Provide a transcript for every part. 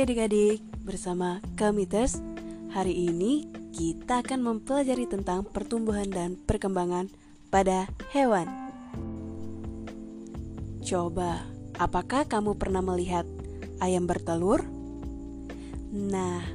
Hai adik-adik, bersama Kamiters Hari ini kita akan mempelajari tentang pertumbuhan dan perkembangan pada hewan. Coba, apakah kamu pernah melihat ayam bertelur? Nah,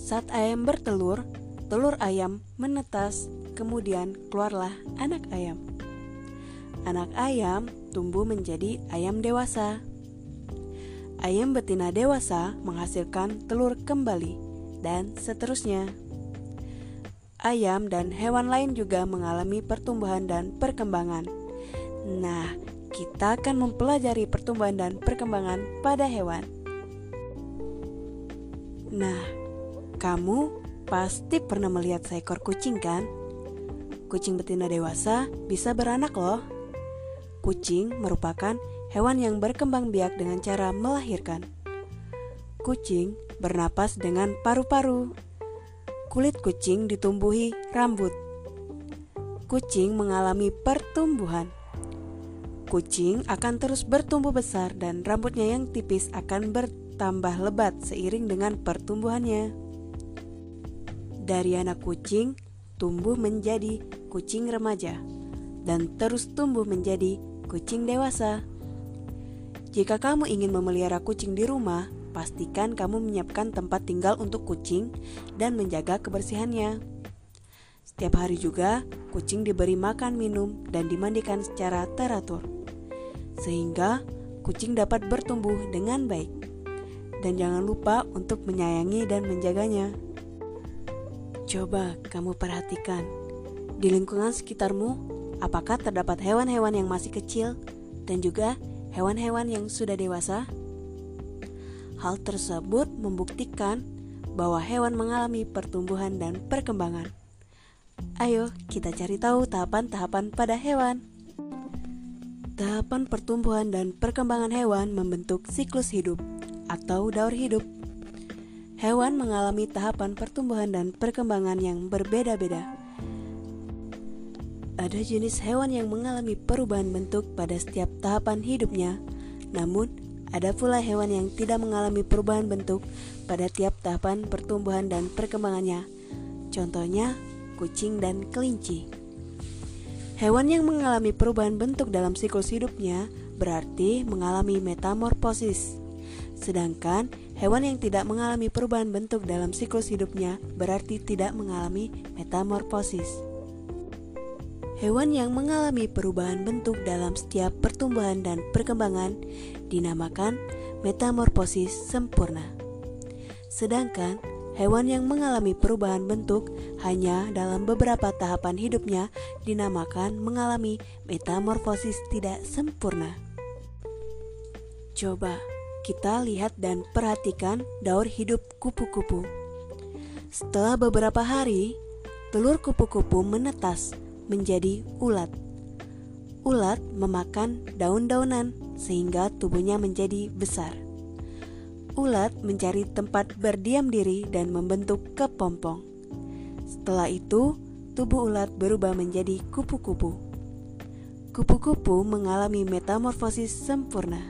saat ayam bertelur, telur ayam menetas, kemudian keluarlah anak ayam. Anak ayam tumbuh menjadi ayam dewasa ayam betina dewasa menghasilkan telur kembali, dan seterusnya. Ayam dan hewan lain juga mengalami pertumbuhan dan perkembangan. Nah, kita akan mempelajari pertumbuhan dan perkembangan pada hewan. Nah, kamu pasti pernah melihat seekor kucing, kan? Kucing betina dewasa bisa beranak, loh. Kucing merupakan hewan yang berkembang biak dengan cara melahirkan. Kucing bernapas dengan paru-paru. Kulit kucing ditumbuhi rambut. Kucing mengalami pertumbuhan. Kucing akan terus bertumbuh besar dan rambutnya yang tipis akan bertambah lebat seiring dengan pertumbuhannya. Dari anak kucing tumbuh menjadi kucing remaja dan terus tumbuh menjadi kucing dewasa. Jika kamu ingin memelihara kucing di rumah, pastikan kamu menyiapkan tempat tinggal untuk kucing dan menjaga kebersihannya. Setiap hari juga, kucing diberi makan, minum, dan dimandikan secara teratur, sehingga kucing dapat bertumbuh dengan baik. Dan jangan lupa untuk menyayangi dan menjaganya. Coba kamu perhatikan di lingkungan sekitarmu, apakah terdapat hewan-hewan yang masih kecil dan juga hewan-hewan yang sudah dewasa. Hal tersebut membuktikan bahwa hewan mengalami pertumbuhan dan perkembangan. Ayo, kita cari tahu tahapan-tahapan pada hewan. Tahapan pertumbuhan dan perkembangan hewan membentuk siklus hidup atau daur hidup. Hewan mengalami tahapan pertumbuhan dan perkembangan yang berbeda-beda ada jenis hewan yang mengalami perubahan bentuk pada setiap tahapan hidupnya, namun ada pula hewan yang tidak mengalami perubahan bentuk pada tiap tahapan pertumbuhan dan perkembangannya. Contohnya, kucing dan kelinci. Hewan yang mengalami perubahan bentuk dalam siklus hidupnya berarti mengalami metamorfosis. Sedangkan hewan yang tidak mengalami perubahan bentuk dalam siklus hidupnya berarti tidak mengalami metamorfosis. Hewan yang mengalami perubahan bentuk dalam setiap pertumbuhan dan perkembangan dinamakan metamorfosis sempurna. Sedangkan hewan yang mengalami perubahan bentuk hanya dalam beberapa tahapan hidupnya dinamakan mengalami metamorfosis tidak sempurna. Coba kita lihat dan perhatikan daur hidup kupu-kupu. Setelah beberapa hari, telur kupu-kupu menetas menjadi ulat. Ulat memakan daun-daunan sehingga tubuhnya menjadi besar. Ulat mencari tempat berdiam diri dan membentuk kepompong. Setelah itu, tubuh ulat berubah menjadi kupu-kupu. Kupu-kupu mengalami metamorfosis sempurna.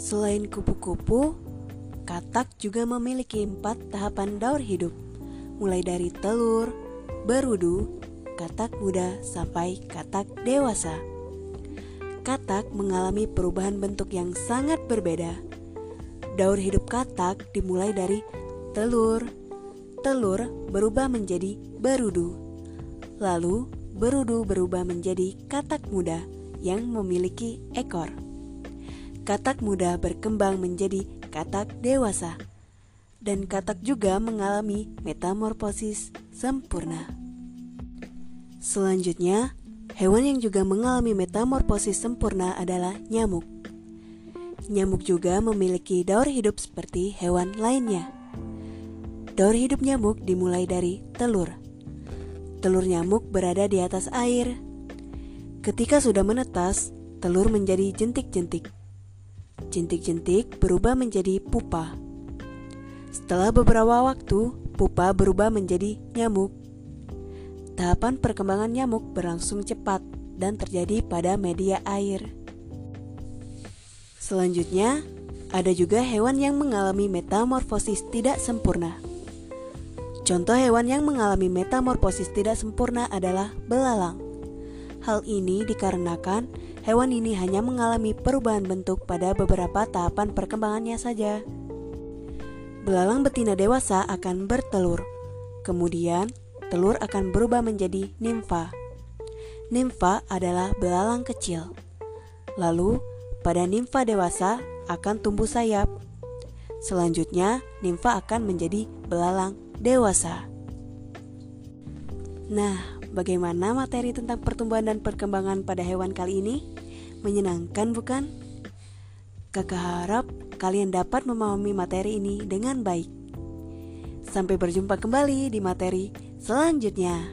Selain kupu-kupu, katak juga memiliki empat tahapan daur hidup, mulai dari telur, berudu, katak muda sampai katak dewasa. Katak mengalami perubahan bentuk yang sangat berbeda. Daur hidup katak dimulai dari telur. Telur berubah menjadi berudu. Lalu berudu berubah menjadi katak muda yang memiliki ekor. Katak muda berkembang menjadi katak dewasa dan katak juga mengalami metamorfosis sempurna. Selanjutnya, hewan yang juga mengalami metamorfosis sempurna adalah nyamuk. Nyamuk juga memiliki daur hidup seperti hewan lainnya. Daur hidup nyamuk dimulai dari telur. Telur nyamuk berada di atas air. Ketika sudah menetas, telur menjadi jentik-jentik. Jentik-jentik berubah menjadi pupa. Setelah beberapa waktu, pupa berubah menjadi nyamuk Tahapan perkembangan nyamuk berlangsung cepat dan terjadi pada media air. Selanjutnya, ada juga hewan yang mengalami metamorfosis tidak sempurna. Contoh hewan yang mengalami metamorfosis tidak sempurna adalah belalang. Hal ini dikarenakan hewan ini hanya mengalami perubahan bentuk pada beberapa tahapan perkembangannya saja. Belalang betina dewasa akan bertelur. Kemudian, telur akan berubah menjadi nimfa. Nimfa adalah belalang kecil. Lalu, pada nimfa dewasa akan tumbuh sayap. Selanjutnya, nimfa akan menjadi belalang dewasa. Nah, bagaimana materi tentang pertumbuhan dan perkembangan pada hewan kali ini? Menyenangkan bukan? Kakak harap kalian dapat memahami materi ini dengan baik. Sampai berjumpa kembali di materi selanjutnya.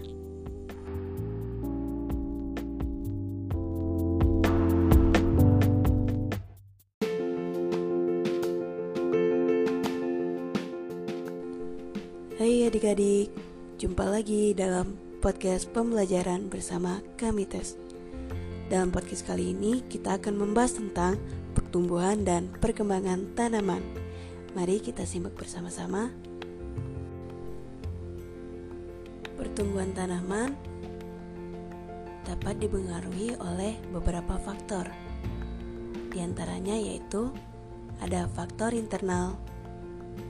Hai adik-adik, jumpa lagi dalam podcast pembelajaran bersama kami Tes. Dalam podcast kali ini kita akan membahas tentang pertumbuhan dan perkembangan tanaman. Mari kita simak bersama-sama. Pertumbuhan tanaman dapat dipengaruhi oleh beberapa faktor. Di antaranya yaitu ada faktor internal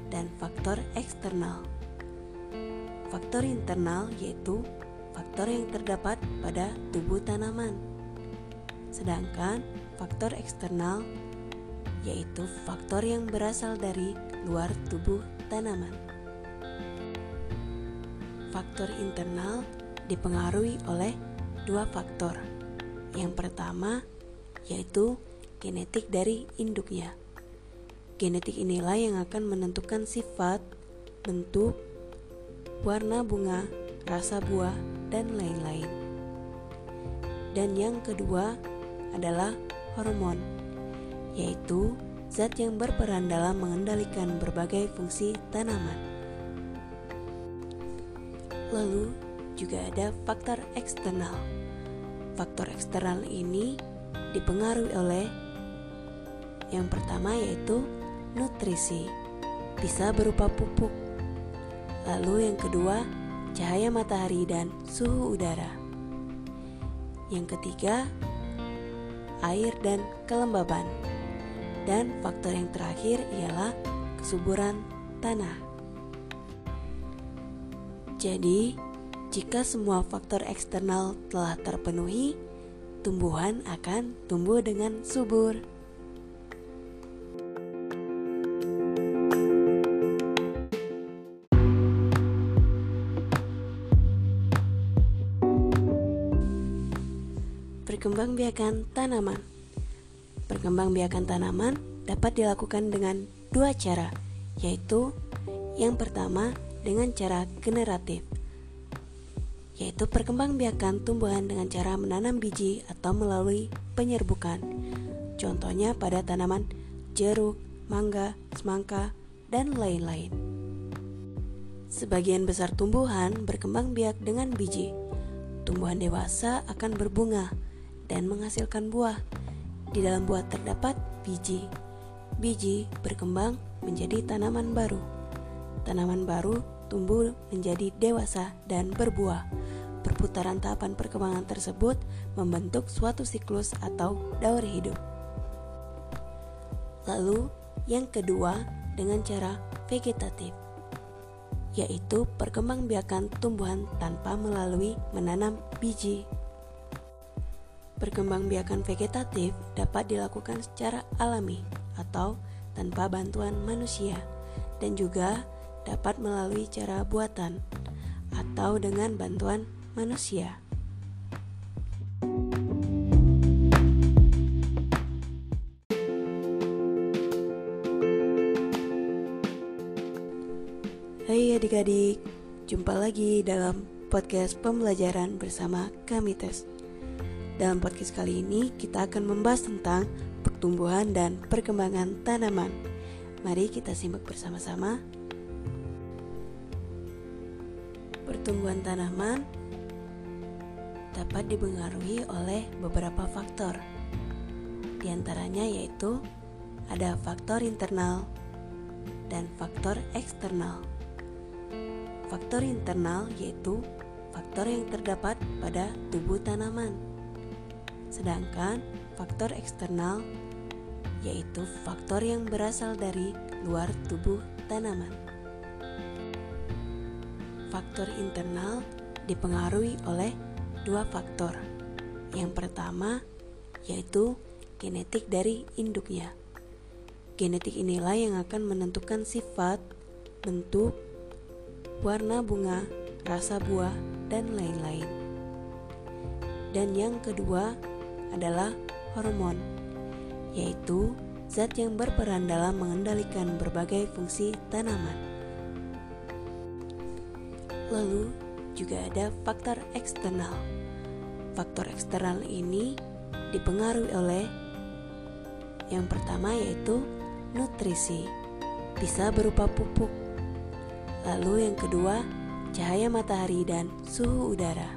dan faktor eksternal. Faktor internal yaitu faktor yang terdapat pada tubuh tanaman. Sedangkan faktor eksternal yaitu faktor yang berasal dari luar tubuh tanaman. Faktor internal dipengaruhi oleh dua faktor. Yang pertama yaitu genetik dari induknya. Genetik inilah yang akan menentukan sifat, bentuk, warna bunga, rasa buah, dan lain-lain. Dan yang kedua adalah hormon, yaitu zat yang berperan dalam mengendalikan berbagai fungsi tanaman. Lalu juga ada faktor eksternal. Faktor eksternal ini dipengaruhi oleh yang pertama yaitu nutrisi, bisa berupa pupuk, Lalu yang kedua, cahaya matahari dan suhu udara. Yang ketiga, air dan kelembaban. Dan faktor yang terakhir ialah kesuburan tanah. Jadi, jika semua faktor eksternal telah terpenuhi, tumbuhan akan tumbuh dengan subur. Perkembangbiakan tanaman Perkembangbiakan tanaman dapat dilakukan dengan dua cara, yaitu yang pertama dengan cara generatif, yaitu perkembangbiakan tumbuhan dengan cara menanam biji atau melalui penyerbukan. Contohnya pada tanaman jeruk, mangga, semangka, dan lain-lain. Sebagian besar tumbuhan berkembang biak dengan biji. Tumbuhan dewasa akan berbunga, dan menghasilkan buah. Di dalam buah terdapat biji. Biji berkembang menjadi tanaman baru. Tanaman baru tumbuh menjadi dewasa dan berbuah. Perputaran tahapan perkembangan tersebut membentuk suatu siklus atau daur hidup. Lalu, yang kedua dengan cara vegetatif, yaitu perkembangbiakan tumbuhan tanpa melalui menanam biji. Perkembangbiakan vegetatif dapat dilakukan secara alami atau tanpa bantuan manusia dan juga dapat melalui cara buatan atau dengan bantuan manusia. Hai adik-adik, jumpa lagi dalam podcast pembelajaran bersama kami Tes. Dalam podcast kali ini kita akan membahas tentang pertumbuhan dan perkembangan tanaman. Mari kita simak bersama-sama. Pertumbuhan tanaman dapat dipengaruhi oleh beberapa faktor. Di antaranya yaitu ada faktor internal dan faktor eksternal. Faktor internal yaitu faktor yang terdapat pada tubuh tanaman. Sedangkan faktor eksternal yaitu faktor yang berasal dari luar tubuh tanaman. Faktor internal dipengaruhi oleh dua faktor. Yang pertama yaitu genetik dari induknya. Genetik inilah yang akan menentukan sifat, bentuk, warna bunga, rasa buah, dan lain-lain. Dan yang kedua adalah hormon, yaitu zat yang berperan dalam mengendalikan berbagai fungsi tanaman. Lalu juga ada faktor eksternal. Faktor eksternal ini dipengaruhi oleh yang pertama yaitu nutrisi, bisa berupa pupuk, Lalu yang kedua, cahaya matahari dan suhu udara.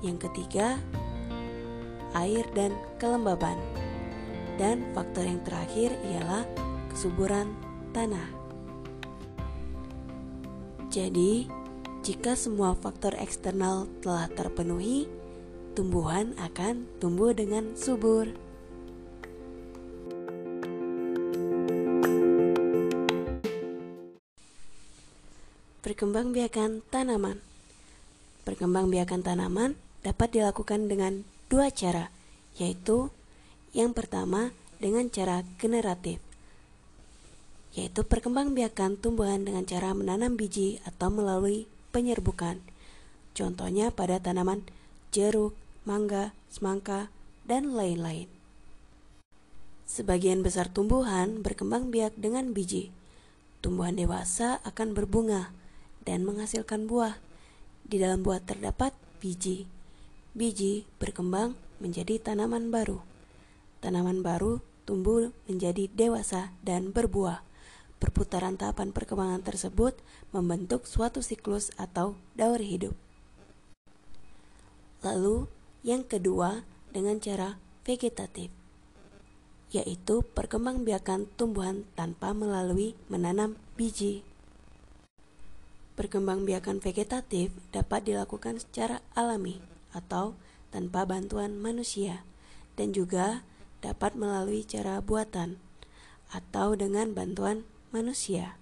Yang ketiga, air dan kelembaban. Dan faktor yang terakhir ialah kesuburan tanah. Jadi, jika semua faktor eksternal telah terpenuhi, tumbuhan akan tumbuh dengan subur. Perkembangbiakan tanaman Perkembangbiakan tanaman dapat dilakukan dengan dua cara, yaitu yang pertama dengan cara generatif, yaitu perkembangbiakan tumbuhan dengan cara menanam biji atau melalui penyerbukan. Contohnya pada tanaman jeruk, mangga, semangka, dan lain-lain. Sebagian besar tumbuhan berkembang biak dengan biji. Tumbuhan dewasa akan berbunga, dan menghasilkan buah. Di dalam buah terdapat biji. Biji berkembang menjadi tanaman baru. Tanaman baru tumbuh menjadi dewasa dan berbuah. Perputaran tahapan perkembangan tersebut membentuk suatu siklus atau daur hidup. Lalu, yang kedua dengan cara vegetatif, yaitu perkembangbiakan tumbuhan tanpa melalui menanam biji. Perkembangbiakan vegetatif dapat dilakukan secara alami atau tanpa bantuan manusia dan juga dapat melalui cara buatan atau dengan bantuan manusia.